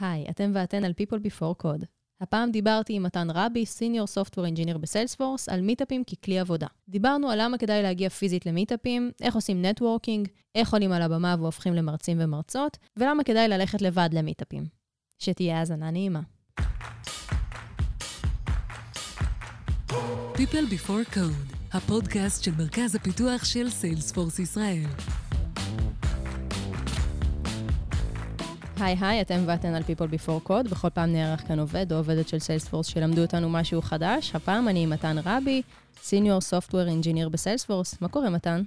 היי, אתם ואתן על People Before Code. הפעם דיברתי עם מתן רבי, senior software engineer ב Salesforce, על מיטאפים ככלי עבודה. דיברנו על למה כדאי להגיע פיזית למיטאפים, איך עושים networking, איך עולים על הבמה והופכים למרצים ומרצות, ולמה כדאי ללכת לבד למיטאפים. שתהיה האזנה נעימה. People Before Code, הפודקאסט של מרכז הפיתוח של Salesforce ישראל. היי היי, אתם ואתן על People Before Code. בכל פעם נארח כאן עובד או עובדת של Salesforce שלמדו אותנו משהו חדש. הפעם אני עם מתן רבי, senior software engineer ב Salesforce. מה קורה, מתן?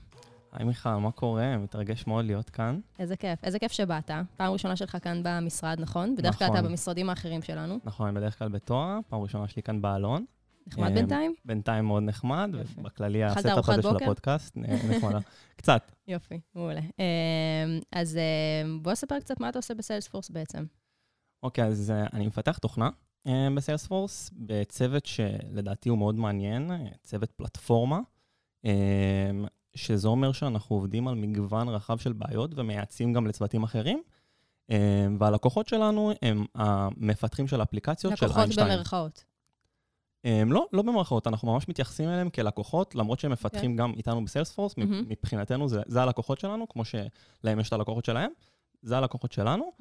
היי מיכל, מה קורה? מתרגש מאוד להיות כאן. איזה כיף, איזה כיף שבאת. פעם ראשונה שלך כאן במשרד, נכון? בדרך כלל נכון. אתה במשרדים האחרים שלנו. נכון, בדרך כלל בתואר, פעם ראשונה שלי כאן באלון. נחמד אה, בינתיים? בינתיים מאוד נחמד, יופי. ובכללי ה setup הזה של? הפודקאסט, אה, נחמדה. קצת. יופי, מעולה. אמ, אז אמ, בוא ספר קצת מה אתה עושה בסיילספורס בעצם. אוקיי, אז אה, אני מפתח תוכנה בסיילספורס, בצוות שלדעתי הוא מאוד מעניין, צוות פלטפורמה, שזה אומר שאנחנו עובדים על מגוון רחב של בעיות ומייעצים גם לצוותים אחרים. והלקוחות שלנו הם המפתחים של האפליקציות של לקוחות איינשטיין. במרכאות. הם לא, לא במרכאות, אנחנו ממש מתייחסים אליהם כלקוחות, למרות שהם מפתחים גם איתנו בסיילספורס, okay. מהמם. מבחינתנו זה, זה הלקוחות שלנו, כמו שלהם יש את הלקוחות שלהם, זה הלקוחות שלנו.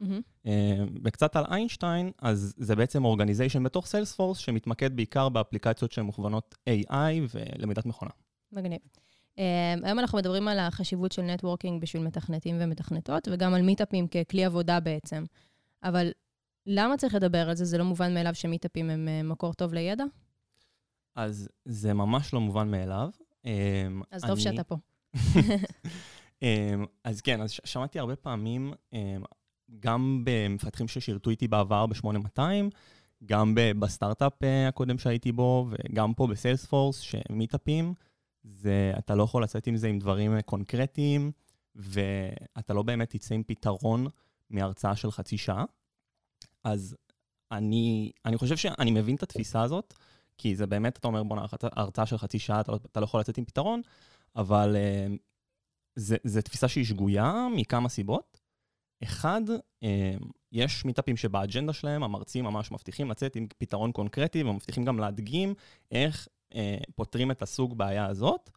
אה, וקצת על איינשטיין, אז זה בעצם organization בתוך Salesforce, שמתמקד בעיקר באפליקציות שהן מוכוונות AI ולמידת מכונה. מגניב. Um, היום אנחנו מדברים על החשיבות של networking בשביל מתכנתים ומתכנתות, וגם על מיטאפים ככלי עבודה בעצם. אבל למה צריך לדבר על זה? זה לא מובן מאליו שמיטאפים הם uh, מקור טוב לידע? אז זה ממש לא מובן מאליו. אה, אז טוב אני- שאתה פה. אמ, אז כן, אז שמעתי הרבה פעמים, אמ, גם במפתחים ששירתו איתי בעבר ב-8200, גם בסטארט-אפ אה, הקודם שהייתי בו, וגם פה בסיילספורס, שמיטאפים, זה, אתה לא יכול לצאת עם זה עם דברים אה, קונקרטיים, ואתה לא באמת תצא עם פתרון מהרצאה של חצי שעה. אז אני, אני חושב שאני מבין את התפיסה הזאת, כי זה באמת, אתה אומר, בוא'נה, הרצאה- של חצי שעה, אתה לא, אתה לא יכול לצאת עם פתרון, אבל זה, זה תפיסה שהיא שגויה מכמה סיבות. אחד, אה, יש מיטאפים שבאג'נדה שלהם המרצים ממש מבטיחים לצאת עם פתרון קונקרטי ומבטיחים גם להדגים איך אה, פותרים את הסוג בעיה הזאת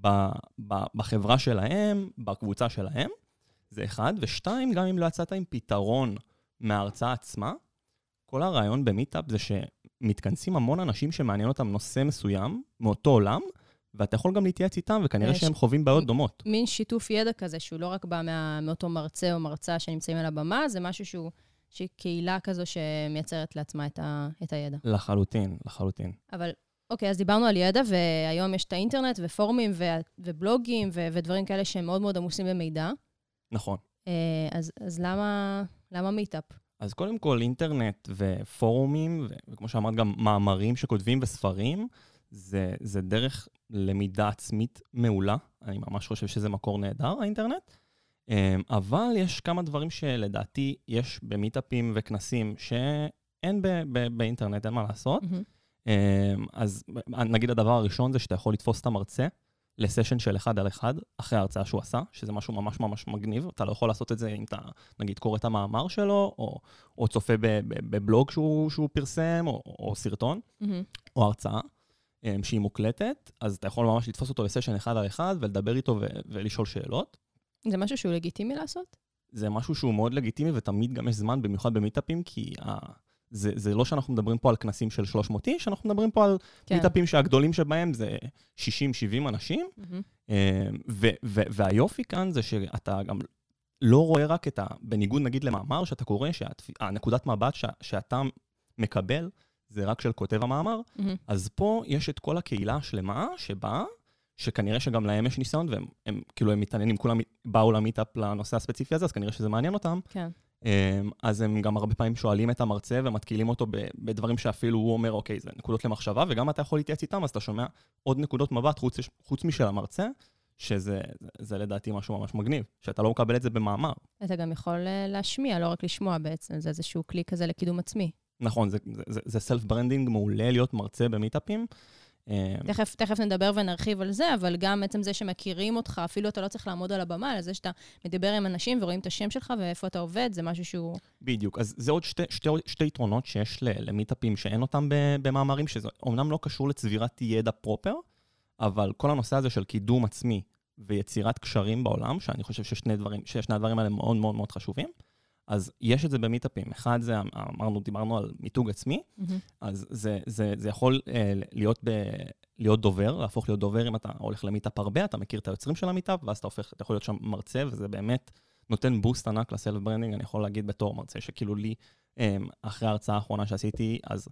ב, ב, בחברה שלהם, בקבוצה שלהם. זה אחד. ושתיים, גם אם לא יצאת עם פתרון מההרצאה עצמה, כל הרעיון במיטאפ זה שמתכנסים המון אנשים שמעניין אותם נושא מסוים מאותו עולם, ואתה יכול גם להתייעץ איתם, וכנראה שהם חווים בעיות דומות. מין שיתוף ידע כזה, שהוא לא רק בא מה, מאותו מרצה או מרצה שנמצאים על הבמה, זה משהו שהוא, שהיא קהילה כזו שמייצרת לעצמה את, ה, את הידע. לחלוטין, לחלוטין. אבל אוקיי, אז דיברנו על ידע, והיום יש את האינטרנט ופורומים ו, ובלוגים ו, ודברים כאלה שהם מאוד מאוד עמוסים במידע. נכון. אה, אז, אז למה, למה מיטאפ? אז קודם כל, אינטרנט ופורומים, וכמו שאמרת, גם מאמרים שכותבים וספרים, זה, זה דרך למידה עצמית מעולה. אני ממש חושב שזה מקור נהדר, האינטרנט. אמ, אבל יש כמה דברים שלדעתי יש במיטאפים וכנסים שאין ב- ב- באינטרנט, אין מה לעשות. מהמם. אמ, אז נגיד הדבר הראשון זה שאתה יכול לתפוס את המרצה לסשן של אחד על אחד אחרי ההרצאה שהוא עשה, שזה משהו ממש ממש מגניב. אתה לא יכול לעשות את זה אם אתה, נגיד, קורא את המאמר שלו, או, או צופה בבלוג שהוא, שהוא פרסם, או, או סרטון, מהמם. או הרצאה אמ, שהיא מוקלטת, אז אתה יכול ממש לתפוס אותו לסשן אחד על אחד ולדבר איתו ו- ולשאול שאלות. זה משהו שהוא לגיטימי לעשות? זה משהו שהוא מאוד לגיטימי, ותמיד גם יש זמן, במיוחד במיטאפים, כי ה... זה, זה לא שאנחנו מדברים פה על כנסים של 300 איש, אנחנו מדברים פה על כן. מיטאפים שהגדולים שבהם זה 60-70 אנשים. אה, ו- ו- והיופי כאן זה שאתה גם לא רואה רק את ה... בניגוד נגיד למאמר שאתה קורא, שהנקודת מבט ש- שאתה מקבל זה רק של כותב המאמר, מהמם. אז פה יש את כל הקהילה השלמה שבאה, שכנראה שגם להם יש ניסיון, והם הם, כאילו הם מתעניינים, כולם באו למיטאפ לנושא הספציפי הזה, אז כנראה שזה מעניין אותם. כן. אמ, אז הם גם הרבה פעמים שואלים את המרצה ומתקילים אותו בדברים שאפילו הוא אומר, אוקיי, זה נקודות למחשבה, וגם אתה יכול להתייעץ איתם, אז אתה שומע עוד נקודות מבט חוץ, חוץ משל המרצה, שזה זה, זה לדעתי משהו ממש מגניב, שאתה לא מקבל את זה במאמר. אתה גם יכול אה, להשמיע, לא רק לשמוע בעצם, זה איזשהו כלי כזה לקידום עצמי. נכון, זה self branding מעולה להיות מרצה במיטאפים. אה, תכף, תכף נדבר ונרחיב על זה, אבל גם עצם זה שמכירים אותך, אפילו אתה לא צריך לעמוד על הבמה, אלא זה שאתה מדבר עם אנשים ורואים את השם שלך ואיפה אתה עובד, זה משהו שהוא... בדיוק. אז זה עוד שתי, שתי, שתי יתרונות שיש למיטאפים שאין אותם במאמרים, שזה אומנם לא קשור לצבירת ידע proper, אבל כל הנושא הזה של קידום עצמי ויצירת קשרים בעולם, שאני חושב ששני דברים, ששני הדברים האלה מאוד מאוד מאוד חשובים, אז יש את זה במיטאפים. אחד זה, אמרנו, דיברנו על מיתוג עצמי, אז זה, זה, זה יכול אה, להיות, ב, להיות דובר, להפוך להיות דובר אם אתה הולך למיטאפ הרבה, אתה מכיר את היוצרים של המיטאפ, ואז אתה הופך, אתה יכול להיות שם מרצה, וזה באמת נותן boost ענק ל self branding, אני יכול להגיד בתור מרצה, שכאילו לי, אה, אחרי ההרצאה האחרונה שעשיתי, אז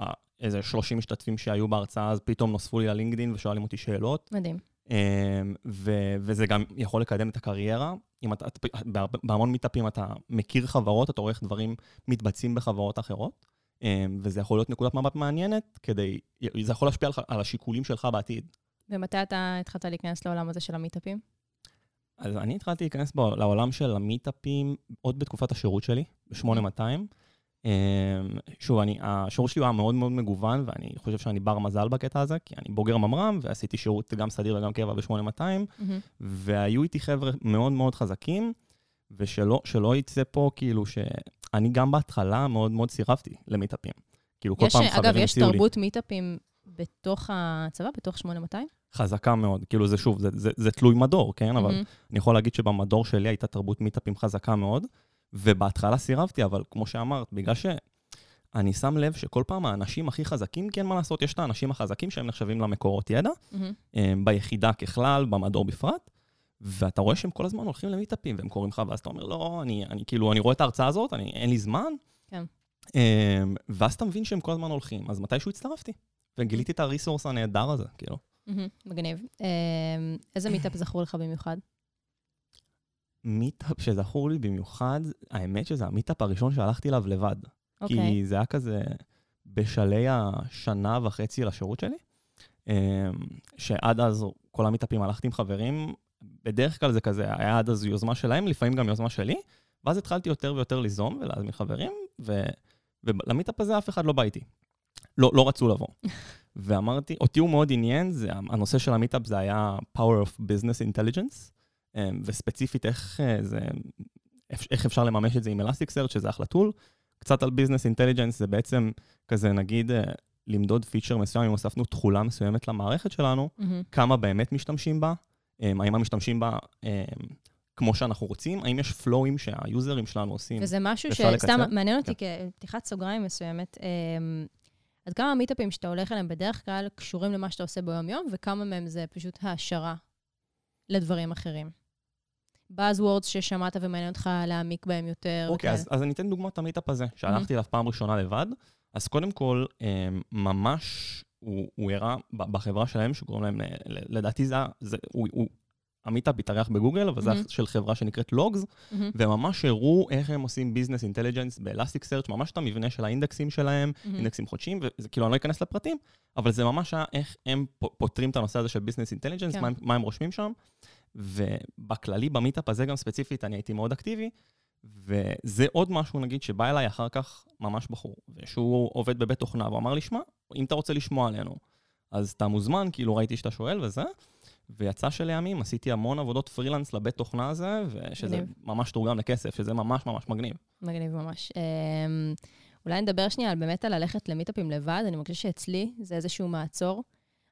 אה, איזה 30 משתתפים שהיו בהרצאה, אז פתאום נוספו לי ל LinkedIn ושואלים אותי שאלות. מדהים. אמ, ו- וזה גם יכול לקדם את הקריירה. אם אתה, בהמון מיטאפים אתה מכיר חברות, אתה רואה איך דברים מתבצעים בחברות אחרות, אמ, וזה יכול להיות נקודת מבט מעניינת כדי, זה יכול להשפיע על, על השיקולים שלך בעתיד. ומתי אתה התחלת להיכנס לעולם הזה של המיטאפים? אז אני התחלתי להיכנס בו, לעולם של המיטאפים עוד בתקופת השירות שלי, ב-8200. אמ, שוב, אני, השירות שלי היה מאוד מאוד מגוון, ואני חושב שאני בר מזל בקטע הזה, כי אני בוגר ממר"ם, ועשיתי שירות גם סדיר וגם קבע ב-8200, והיו איתי חבר'ה מאוד מאוד חזקים, ושלא שלא יצא פה כאילו שאני גם בהתחלה מאוד מאוד סירבתי למיטאפים. כאילו כל יש, פעם אגב, חברים יש הציעו לי. תרבות מיטאפים בתוך הצבא, בתוך 8200? חזקה מאוד, כאילו זה שוב, זה, זה, זה תלוי מדור, כן? אבל מהמם. אני יכול להגיד שבמדור שלי הייתה תרבות מיטאפים חזקה מאוד, ובהתחלה סירבתי, אבל כמו שאמרת, בגלל שאני שם לב שכל פעם האנשים הכי חזקים, כי אין מה לעשות, יש את האנשים החזקים שהם נחשבים למקורות ידע. הם ביחידה ככלל, במדור בפרט, ואתה רואה שהם כל הזמן הולכים למיטאפים, והם קוראים לך, ואז אתה אומר, לא, אני, אני כאילו, אני רואה את ההרצאה הזאת, אני, אין לי זמן. כן. אמ, ואז אתה מבין שהם כל הזמן הולכים, אז מתישהו הצטרפתי, וגיליתי את ה resource הנהדר הזה, כאילו. מהמם. מגניב. אמ, איזה מיטאפ זכור לך במיוחד? מיטאפ שזכור לי במיוחד, האמת שזה המיטאפ הראשון שהלכתי אליו לבד. אוקיי. כי זה היה כזה בשלהי השנה וחצי לשירות שלי, אמ, שעד אז כל המיטאפים הלכתי עם חברים, בדרך כלל זה כזה, היה עד אז יוזמה שלהם, לפעמים גם יוזמה שלי, ואז התחלתי יותר ויותר ליזום ולהזמין חברים, ו... ולמיטאפ הזה אף אחד לא בא איתי. לא, לא רצו לבוא. ואמרתי, אותי הוא מאוד עניין, זה, הנושא של המיטאפ זה היה Power of Business Intelligence, וספציפית איך, אה, זה, איך אפשר לממש את זה עם Elasticsearch, שזה אחלה tool. קצת על Business Intelligence, זה בעצם כזה, נגיד, אה, למדוד פיצ'ר מסוים, אם הוספנו תכולה מסוימת למערכת שלנו, מהמם. כמה באמת משתמשים בה, אמ, האם המשתמשים בה אמ, כמו שאנחנו רוצים, האם יש פלואים שהיוזרים שלנו עושים. וזה משהו שסתם? מעניין אותי כפתיחת סוגריים מסוימת. אמ, עד כמה המיטאפים שאתה הולך אליהם בדרך כלל קשורים למה שאתה עושה ביום-יום, וכמה מהם זה פשוט העשרה לדברים אחרים. Buzzwords ששמעת ומעניין אותך להעמיק בהם יותר. אוקיי, וכאלה. אז, אז אני אתן דוגמא את המיטאפ הזה, שהלכתי אליו פעם ראשונה לבד. אז קודם כל, אמ, ממש, הוא, הוא הראה בחברה שלהם, שקוראים להם, ל- לדעתי זה, זה הוא, הוא, המיטאפ התארח בגוגל, אבל זה מהמם. של חברה שנקראת Logz, מהמם, וממש הראו איך הם עושים business intelligence ב Elasticsearch, ממש את המבנה של האינדקסים שלהם, מהמם. אינדקסים חודשיים, וזה כאילו, אני לא אכנס לפרטים, אבל זה ממש היה איך הם פותרים את הנושא הזה של business intelligence, כן. מה, מה הם רושמים שם. ובכללי, במיטאפ הזה גם ספציפית, אני הייתי מאוד אקטיבי, וזה עוד משהו, נגיד, שבא אליי אחר כך ממש בחור, ושהוא עובד בבית תוכנה, והוא אמר לי, שמע, אם אתה רוצה לשמוע עלינו, אז אתה מוזמן, כאילו ראיתי שאתה שואל וזה, ויצא שלימים עשיתי המון עבודות פרילנס לבית תוכנה הזה, ושזה מגניב. ממש תורגם לכסף, שזה ממש ממש מגניב. מגניב ממש. אמ, אולי נדבר שנייה על באמת על ללכת למיטאפים לבד. אני מרגישה שאצלי זה איזשהו מעצור.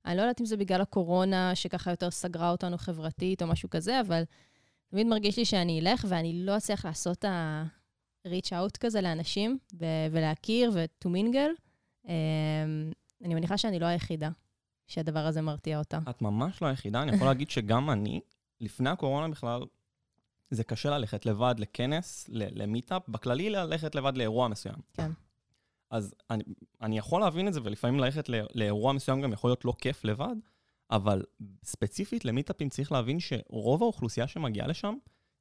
אני לא יודעת אם זה בגלל הקורונה, שככה יותר סגרה אותנו חברתית או משהו כזה, אבל תמיד מרגיש לי שאני אלך ואני לא אצליח לעשות ה-reach out כזה לאנשים ו- ולהכיר ו-to mingle. אמ, אני מניחה שאני לא היחידה שהדבר הזה מרתיע אותה. את ממש לא היחידה, אני יכול להגיד שגם אני, לפני הקורונה בכלל, זה קשה ללכת לבד לכנס, למיטאפ, בכללי ללכת לבד לאירוע מסוים. כן. אז אני, אני יכול להבין את זה, ולפעמים ללכת לא- לאירוע מסוים גם יכול להיות לא כיף לבד, אבל ספציפית למיטאפים צריך להבין שרוב האוכלוסייה שמגיעה לשם,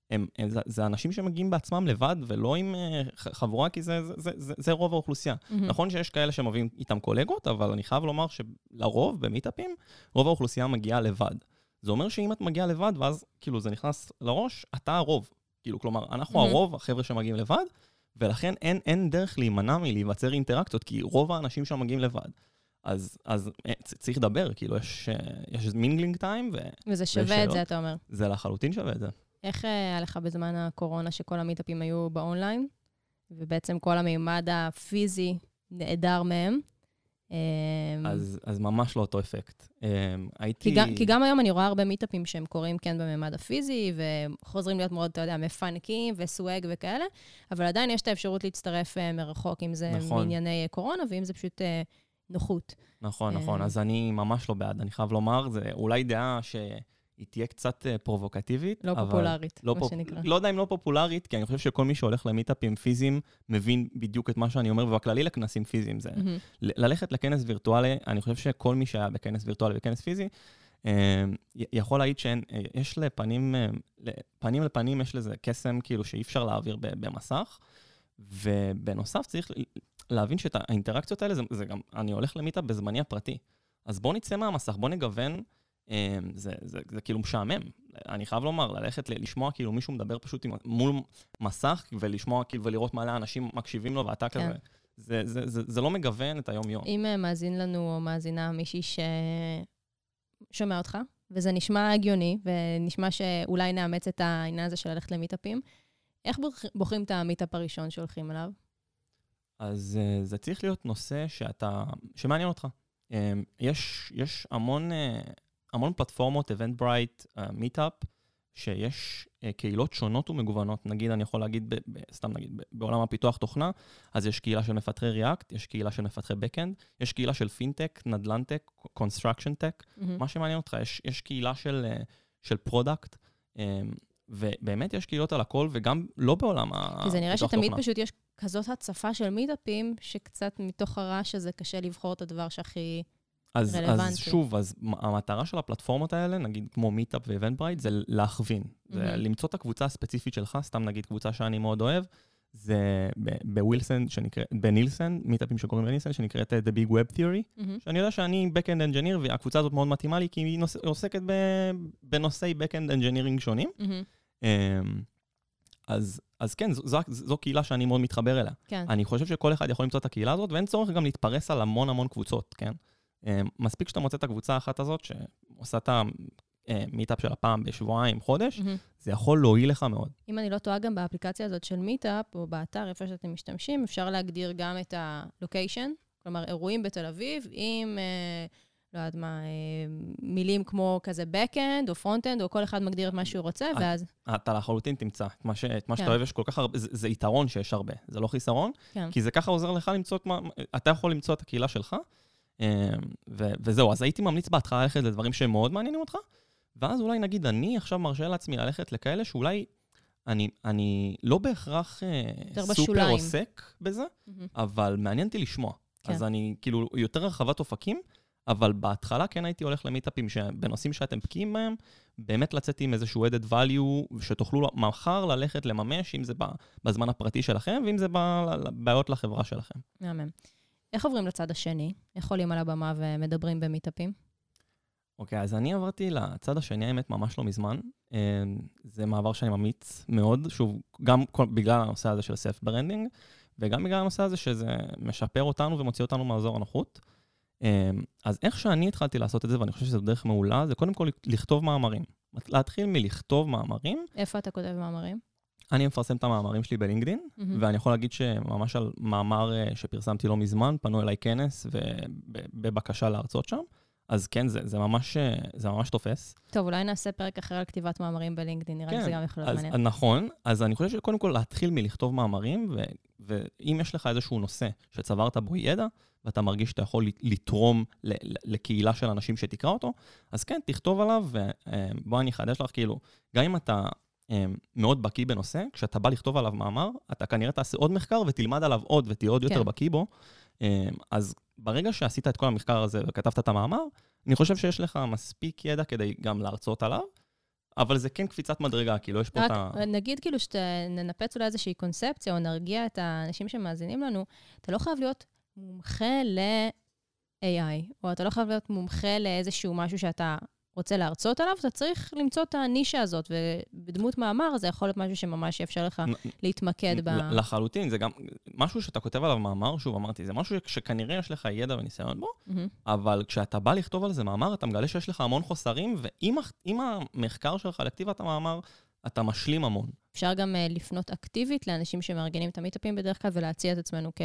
הם, הם, זה, זה אנשים שמגיעים בעצמם לבד ולא עם ח- חבורה, כי זה, זה, זה, זה, זה רוב האוכלוסייה. מהמם. נכון שיש כאלה שמביאים איתם קולגות, אבל אני חייב לומר שלרוב, במיטאפים, רוב האוכלוסייה מגיעה לבד. זה אומר שאם את מגיעה לבד, ואז כאילו זה נכנס לראש, אתה הרוב. כאילו, כלומר, אנחנו מהמם. הרוב, החבר'ה שמגיעים לבד, ולכן אין, אין דרך להימנע מלהיווצר אינטראקציות, כי רוב האנשים שם מגיעים לבד. אז, אז אה, צריך לדבר, כאילו, יש, אה, יש mingling time, וזה שווה את שאלות? זה, אתה אומר. וזה לחלוטין שווה את זה. איך אה, היה לך בזמן הקורונה שכל המיטאפים היו באונליין, ובעצם כל המימד הפיזי נעדר מהם? אה, אז, אז ממש לא אותו אפקט. אה, הייתי... כי גם, כי גם היום אני רואה הרבה מיטאפים שהם קורים כן בממד הפיזי, וחוזרים להיות מאוד, אתה יודע, מפנקים וסוואג וכאלה, אבל עדיין יש את האפשרות להצטרף uh, מרחוק, אם זה נכון. מענייני קורונה, ואם זה פשוט uh, נוחות. נכון, נכון. אה. אז אני ממש לא בעד, אני חייב לומר, זה אולי דעה שהיא תהיה קצת אה, פרובוקטיבית. לא אבל פופולרית, לא מה פופ- שנקרא. לא יודע אם לא פופולרית, כי אני חושב שכל מי שהולך למיטאפים פיזיים מבין בדיוק את מה שאני אומר, ובכללי לכנסים פיזיים. זה. ל- ללכת לכנס וירטואלי, אני חושב שכל מי שהיה בכנס וירטואלי וכנס פיזי, אה, יכול להעיד שיש לפנים, אה, פנים לפנים יש לזה קסם כאילו שאי אפשר להעביר ב- במסך, ובנוסף צריך להבין שאת האינטראקציות האלה, זה, זה גם, אני הולך למיטאפ בזמני הפרטי. אז בוא נצא מהמסך, בוא נגוון, זה, זה, זה, זה כאילו משעמם. אני חייב לומר, ללכת לשמוע כאילו מישהו מדבר פשוט עם, מול מסך, ולשמוע כאילו, ולראות מלא אנשים מקשיבים לו, ואתה כן. כזה. זה, זה, זה, זה לא מגוון את היום-יום. אם אה, מאזין לנו או מאזינה מישהי ששומע אותך, וזה נשמע הגיוני, ונשמע שאולי נאמץ את העניין הזה של ללכת למיטאפים, איך בוח- בוחרים את המיטאפ הראשון שהולכים אליו? אז אה, זה צריך להיות נושא שאתה, שמעניין אותך. אמ, יש, יש המון, אה, המון פלטפורמות, Eventbrite, uh, מיטאפ, שיש אה, קהילות שונות ומגוונות. נגיד, אני יכול להגיד, ב, ב, סתם נגיד, ב, בעולם הפיתוח תוכנה, אז יש קהילה של מפתחי React, יש קהילה של מפתחי Backend, יש קהילה של פינטק, נדל"ן-טק, Construction Tech. מהמם. מה שמעניין אותך, יש, יש קהילה של, אה, של product, אמ, ובאמת יש קהילות על הכל, וגם לא בעולם הפיתוח כי זה נראה תוכנה. שתמיד פשוט יש כזאת הצפה של מיטאפים, שקצת מתוך הרעש הזה קשה לבחור את הדבר שהכי... אז, רלוונטי. אז שוב, אז המטרה של הפלטפורמות האלה, נגיד כמו מיטאפ ו Eventbrite, זה להכווין. זה מהמם. למצוא את הקבוצה הספציפית שלך, סתם נגיד קבוצה שאני מאוד אוהב, זה ב- בנילסן, שנקרא, בנילסן, מיטאפים שקוראים בנילסן, שנקראת אה, The Big Web Theory, מהמם. שאני יודע שאני Backend Engineer, והקבוצה הזאת מאוד מתאימה לי, כי היא נוס, עוסקת ב- בנושאי Backend Engineering שונים. אמ, אז, אז כן, זו, זו, זו קהילה שאני מאוד מתחבר אליה. כן. אני חושב שכל אחד יכול למצוא את הקהילה הזאת, ואין צורך גם להתפרס על המון המון קבוצות, כן? אה, מספיק שאתה מוצא את הקבוצה האחת הזאת, שעושה את המיטאפ של הפעם בשבועיים, חודש, מהמם. זה יכול להועיל לך מאוד. אם אני לא טועה, גם באפליקציה הזאת של מיטאפ, או באתר, איפה שאתם משתמשים, אפשר להגדיר גם את ה location, כלומר, אירועים בתל אביב, עם, אה, לא יודעת מה, אה, מילים כמו כזה backend או frontend, או כל אחד מגדיר את מה שהוא רוצה, אה, ואז, אתה לחלוטין תמצא את מה, ש, את מה כן. שאתה אוהב, יש כל כך הרבה, זה, זה יתרון שיש הרבה, זה לא חיסרון, כן. כי זה ככה עוזר לך למצוא את מה, אתה יכול למצוא את הקהילה שלך, אה, ו, וזהו, אז הייתי ממליץ בהתחלה ללכת לדברים שהם מאוד מעניינים אותך, ואז אולי נגיד, אני עכשיו מרשה לעצמי ללכת לכאלה שאולי אני, אני לא בהכרח יותר סופר בשוליים. עוסק בזה, מהמם. אבל מעניין אותי לשמוע. כן. אז אני כאילו יותר הרחבת אופקים, אבל בהתחלה כן הייתי הולך למיטאפים שבנושאים שאתם בקיאים בהם, באמת לצאת עם איזשהו added value, שתוכלו מחר ללכת לממש, אם זה בזמן הפרטי שלכם, ואם זה בבעיות לחברה שלכם. מהמם. איך עוברים לצד השני? איך עולים על הבמה ומדברים במיטאפים? אוקיי, אז אני עברתי לצד השני, האמת, ממש לא מזמן. אה, זה מעבר שאני ממליץ מאוד, שוב, גם כל, בגלל הנושא הזה של self branding, וגם בגלל הנושא הזה שזה משפר אותנו ומוציא אותנו מאזור הנוחות. אה, אז איך שאני התחלתי לעשות את זה, ואני חושב שזו דרך מעולה, זה קודם כל לכתוב מאמרים. להתחיל מלכתוב מאמרים. איפה אתה כותב מאמרים? אני מפרסם את המאמרים שלי בלינקדין, מהמם. ואני יכול להגיד שממש על מאמר אה, שפרסמתי לא מזמן, פנו אליי כנס ובבקשה להרצות שם. אז כן, זה, זה, ממש, אה, זה ממש תופס. טוב, אולי נעשה פרק אחר על כתיבת מאמרים בלינקדאין, נראה לי כן, זה גם יכול להיות מעניין. נכון, אז אני חושב שקודם כל להתחיל מלכתוב מאמרים, ו, ואם יש לך איזשהו נושא שצברת בו ידע, ואתה מרגיש שאתה יכול לתרום לקהילה של אנשים שתקרא אותו, אז כן, תכתוב עליו, ובוא אני אחדש לך, כאילו, גם אם אתה אה, מאוד בקיא בנושא, כשאתה בא לכתוב עליו מאמר, אתה כנראה תעשה עוד מחקר ותלמד עליו עוד ותהיה עוד יותר כן. בקיא בו. אה, אז ברגע שעשית את כל המחקר הזה וכתבת את המאמר, אני חושב שיש לך מספיק ידע כדי גם להרצות עליו, אבל זה כן קפיצת מדרגה, כאילו, יש פה רק את ה... נגיד כאילו שננפץ אולי איזושהי קונספציה, או נרגיע את האנשים שמאזינים לנו, אתה לא חייב להיות מומחה ל-AI, או אתה לא חייב להיות מומחה לאיזשהו משהו שאתה רוצה להרצות עליו, אתה צריך למצוא את הנישה הזאת, ובדמות מאמר זה יכול להיות משהו שממש יאפשר לך להתמקד ב... לחלוטין, זה גם משהו שאתה כותב עליו מאמר, שוב אמרתי, זה משהו שכנראה יש לך ידע וניסיון בו. אבל כשאתה בא לכתוב על זה מאמר, אתה מגלה שיש לך המון חוסרים, ועם המחקר שלך לכתיבת המאמר, אתה משלים המון. אפשר גם אה, לפנות אקטיבית לאנשים שמארגנים את המיטאפים בדרך כלל ולהציע את עצמנו כ...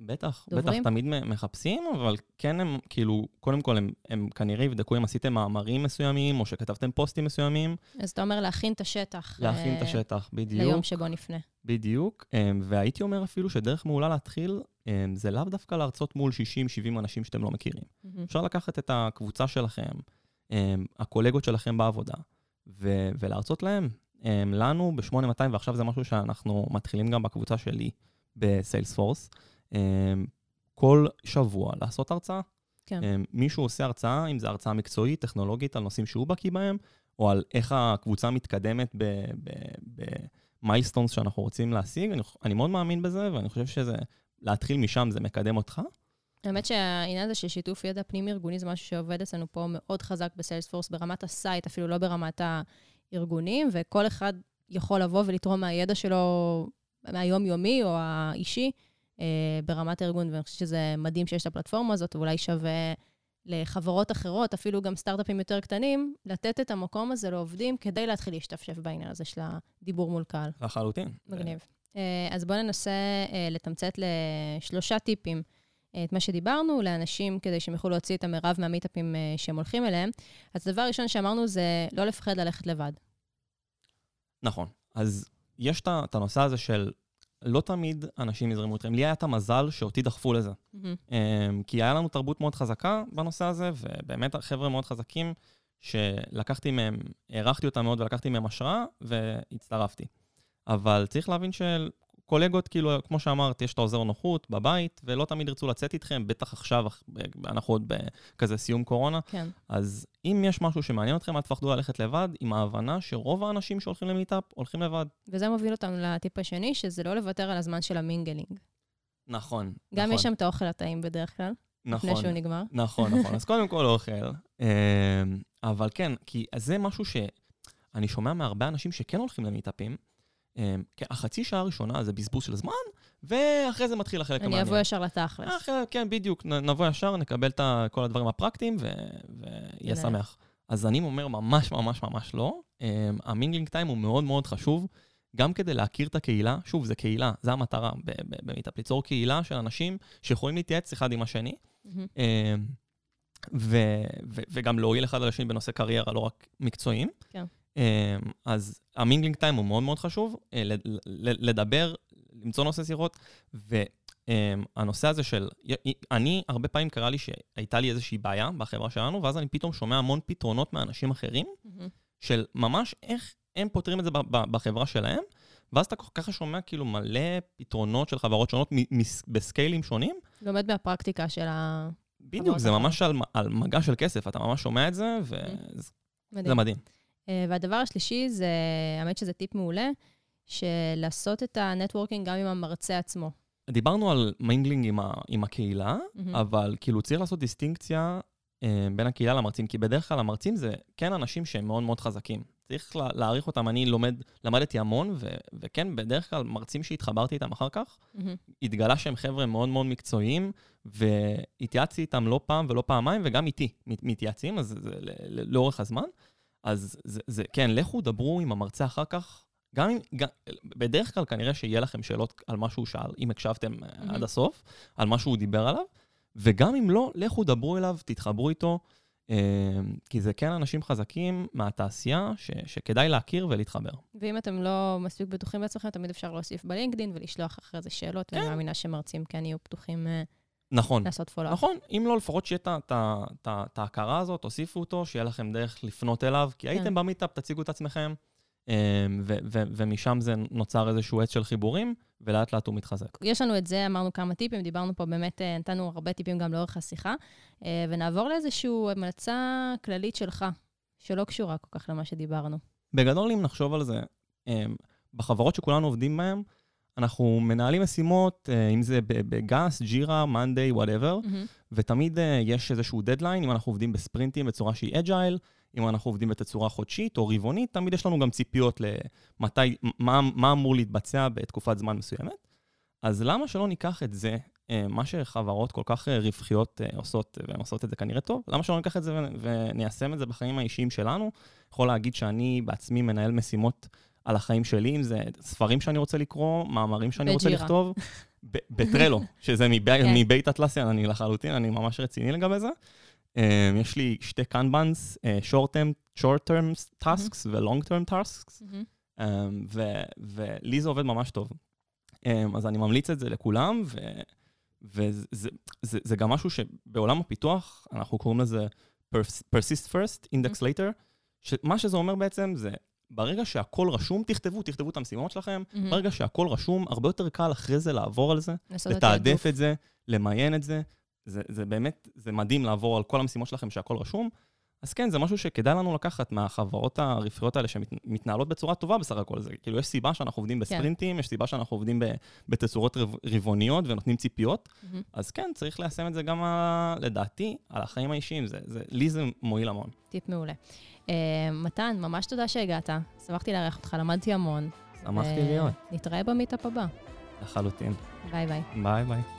בטח, דוברים? בטח תמיד מחפשים, אבל כן הם, כאילו, קודם כל הם, הם כנראה יבדקו אם עשיתם מאמרים מסוימים, או שכתבתם פוסטים מסוימים, אז אתה אומר להכין את השטח. להכין את אה, השטח, בדיוק. ליום שבו נפנה. בדיוק, אמ, והייתי אומר אפילו שדרך מעולה להתחיל, אמ, זה לאו דווקא להרצות מול 60-70 אנשים שאתם לא מכירים. אפשר לקחת את הקבוצה שלכם, הקולגות שלכם בעבודה, ו- ולהרצות להם. לנו ב-8200, ועכשיו זה משהו שאנחנו מתחילים גם בקבוצה שלי בסיילספורס, כל שבוע לעשות הרצאה. כן. אמ, מישהו עושה הרצאה, אם זו הרצאה מקצועית, טכנולוגית, על נושאים שהוא בקיא בהם, או על איך הקבוצה מתקדמת ב milestones שאנחנו רוצים להשיג. אני, אני מאוד מאמין בזה, ואני חושב שזה, להתחיל משם זה מקדם אותך. האמת שהעניין הזה של שיתוף ידע פנים-ארגוני זה משהו שעובד אצלנו פה מאוד חזק ב Salesforce, ברמת ה site, אפילו לא ברמת הארגונים, וכל אחד יכול לבוא ולתרום מהידע שלו, מהיום-יומי או האישי, ברמת הארגון, ואני חושבת שזה מדהים שיש את הפלטפורמה הזאת, ואולי שווה לחברות אחרות, אפילו גם סטארט-אפים יותר קטנים, לתת את המקום הזה לעובדים כדי להתחיל להשתפשף בעניין הזה של הדיבור מול קהל. לחלוטין. מגניב. אה, אז בואו ננסה אה, לתמצת לשלושה טיפים אה, את מה שדיברנו, לאנשים כדי שהם יוכלו להוציא את המרב מהמיטאפים אה, שהם הולכים אליהם. אז הדבר הראשון שאמרנו זה לא לפחד ללכת לבד. נכון. אז יש את הנושא הזה של לא תמיד אנשים יזרמו איתכם. לי היה את המזל שאותי דחפו לזה. אמ, כי היה לנו תרבות מאוד חזקה בנושא הזה, ובאמת חבר'ה מאוד חזקים, שלקחתי מהם, הערכתי אותם מאוד ולקחתי מהם השראה, והצטרפתי. אבל צריך להבין שקולגות, כאילו, כמו שאמרת, יש את האזור נוחות בבית, ולא תמיד ירצו לצאת איתכם, בטח עכשיו, אנחנו עוד בכזה סיום קורונה. כן. אז אם יש משהו שמעניין אתכם, אל תפחדו ללכת לבד, עם ההבנה שרוב האנשים שהולכים למיטאפ, הולכים לבד. וזה מוביל אותנו לטיפ השני, שזה לא לוותר על הזמן של ה mingling. נכון. גם נכון, יש שם את האוכל הטעים בדרך כלל, לפני נכון. שהוא נגמר. נכון, נכון. אז קודם כל אוכל. אמ, אבל כן, כי זה משהו שאני שומע מהרבה אנשים שכן הולכים למיטאפים. אמ, כן, החצי שעה הראשונה זה בזבוז של זמן, ואחרי זה מתחיל החלק אני המעניין. אבוא ישר לתכלס. כן, בדיוק. נבוא ישר, נקבל את כל הדברים הפרקטיים, ויהיה שמח. אז אני אומר ממש ממש ממש לא. אמ, ה mingling time הוא מאוד מאוד חשוב, גם כדי להכיר את הקהילה. שוב, זה קהילה, זה המטרה במיטאפ, ליצור קהילה של אנשים שיכולים להתייעץ אחד עם השני. ו- ו- וגם להועיל אחד על השני בנושא קריירה, לא רק מקצועיים. כן. אמ, אז המינגלינג טיים הוא מאוד מאוד חשוב, אה, לדבר, למצוא נושא שיחות, והנושא הזה של, אני, הרבה פעמים קרה לי שהייתה לי איזושהי בעיה בחברה שלנו, ואז אני פתאום שומע המון פתרונות מאנשים אחרים, מהמם. של ממש איך הם פותרים את זה בחברה שלהם, ואז אתה ככה שומע כאילו מלא פתרונות של חברות שונות בסקיילים שונים, לומד מהפרקטיקה של ה... בדיוק, זה. ממש על, על מגע של כסף, אתה ממש שומע את זה, וזה מדהים. אה, והדבר השלישי זה, האמת שזה טיפ מעולה, של לעשות את ה networking גם עם המרצה עצמו. דיברנו על mingling עם, ה, עם הקהילה, מהמם. אבל כאילו צריך לעשות דיסטינקציה אה, בין הקהילה למרצים, כי בדרך כלל המרצים זה כן אנשים שהם מאוד מאוד חזקים. צריך לה, להעריך אותם, אני לומד, למדתי המון, ו, וכן, בדרך כלל מרצים שהתחברתי איתם אחר כך, מהמם. התגלה שהם חבר'ה מאוד מאוד מקצועיים, והתייעצתי איתם לא פעם ולא פעמיים, וגם איתי מת- מתייעצים, אז זה לאורך הזמן. אז זה, זה, כן, לכו דברו עם המרצה אחר כך. גם אם, גם, בדרך כלל כנראה שיהיה לכם שאלות על מה שהוא שאל, אם הקשבתם mm-hmm. עד הסוף, על מה שהוא דיבר עליו, וגם אם לא, לכו דברו אליו, תתחברו איתו, אה, כי זה כן אנשים חזקים מהתעשייה ש, שכדאי להכיר ולהתחבר. ואם אתם לא מספיק בטוחים בעצמכם, תמיד אפשר להוסיף בלינקדין ולשלוח אחרי זה שאלות, ואני מאמינה שמרצים כן יהיו פתוחים אה, נכון. לעשות פולו. נכון, אם לא, לפחות שיהיה את ההכרה הזאת, תוסיפו אותו, שיהיה לכם דרך לפנות אליו, כי הייתם במיטאפ, תציגו את עצמכם, ו- ו- ומשם זה נוצר איזשהו עץ של חיבורים, ולאט לאט הוא מתחזק. יש לנו את זה, אמרנו כמה טיפים, דיברנו פה באמת, אה, נתנו הרבה טיפים גם לאורך השיחה, אה, ונעבור לאיזושהי המלצה כללית שלך, שלא קשורה כל כך למה שדיברנו. בגדול, אם נחשוב על זה, בחברות שכולנו עובדים בהן, אנחנו מנהלים משימות, אה, אם זה ב- Bugs, Jira, Monday, whatever, ותמיד אה, יש איזשהו דדליין, אם אנחנו עובדים בספרינטים בצורה שהיא agile, אם אנחנו עובדים בתצורה חודשית או רבעונית, תמיד יש לנו גם ציפיות למתי, מה, מה אמור להתבצע בתקופת זמן מסוימת. אז למה שלא ניקח את זה, אה, מה שחברות כל כך רווחיות עושות, והן עושות את זה כנראה טוב, למה שלא ניקח את זה וניישם את זה בחיים האישיים שלנו? יכול להגיד שאני בעצמי מנהל משימות על החיים שלי, אם זה ספרים שאני רוצה לקרוא, מאמרים שאני רוצה לכתוב. בטרלו, שזה כן. מבית אטלסיאן, אני לחלוטין, אני ממש רציני לגבי זה. יש לי שתי קנבנס, short term tasks ו-long term tasks, ולי זה עובד ממש טוב. אז אני ממליץ את זה לכולם, וזה גם משהו שבעולם הפיתוח, אנחנו קוראים לזה persist first, index later, שמה שזה אומר בעצם זה, ברגע שהכל רשום, תכתבו, תכתבו את המשימות שלכם, mm-hmm. ברגע שהכל רשום, הרבה יותר קל אחרי זה לעבור על זה, לתעדף את זה, למיין את זה. זה, זה באמת, זה מדהים לעבור על כל המשימות שלכם שהכל רשום. אז כן, זה משהו שכדאי לנו לקחת מהחברות הרווחיות האלה שמתנהלות בצורה טובה בסך הכל. זה כאילו, יש סיבה שאנחנו עובדים כן. בספרינטים, כן. יש סיבה שאנחנו עובדים בתצורות רבעוניות ונותנים ציפיות. Mm-hmm. אז כן, צריך ליישם את זה גם, לדעתי, על החיים האישיים. זה, זה, לי זה מועיל המון. טיפ מעולה. אה, מתן, ממש תודה שהגעת. שמחתי לארח אותך, למדתי המון. שמחתי להיות. נתראה במיטאפ הבא. לחלוטין. ביי ביי. ביי ביי.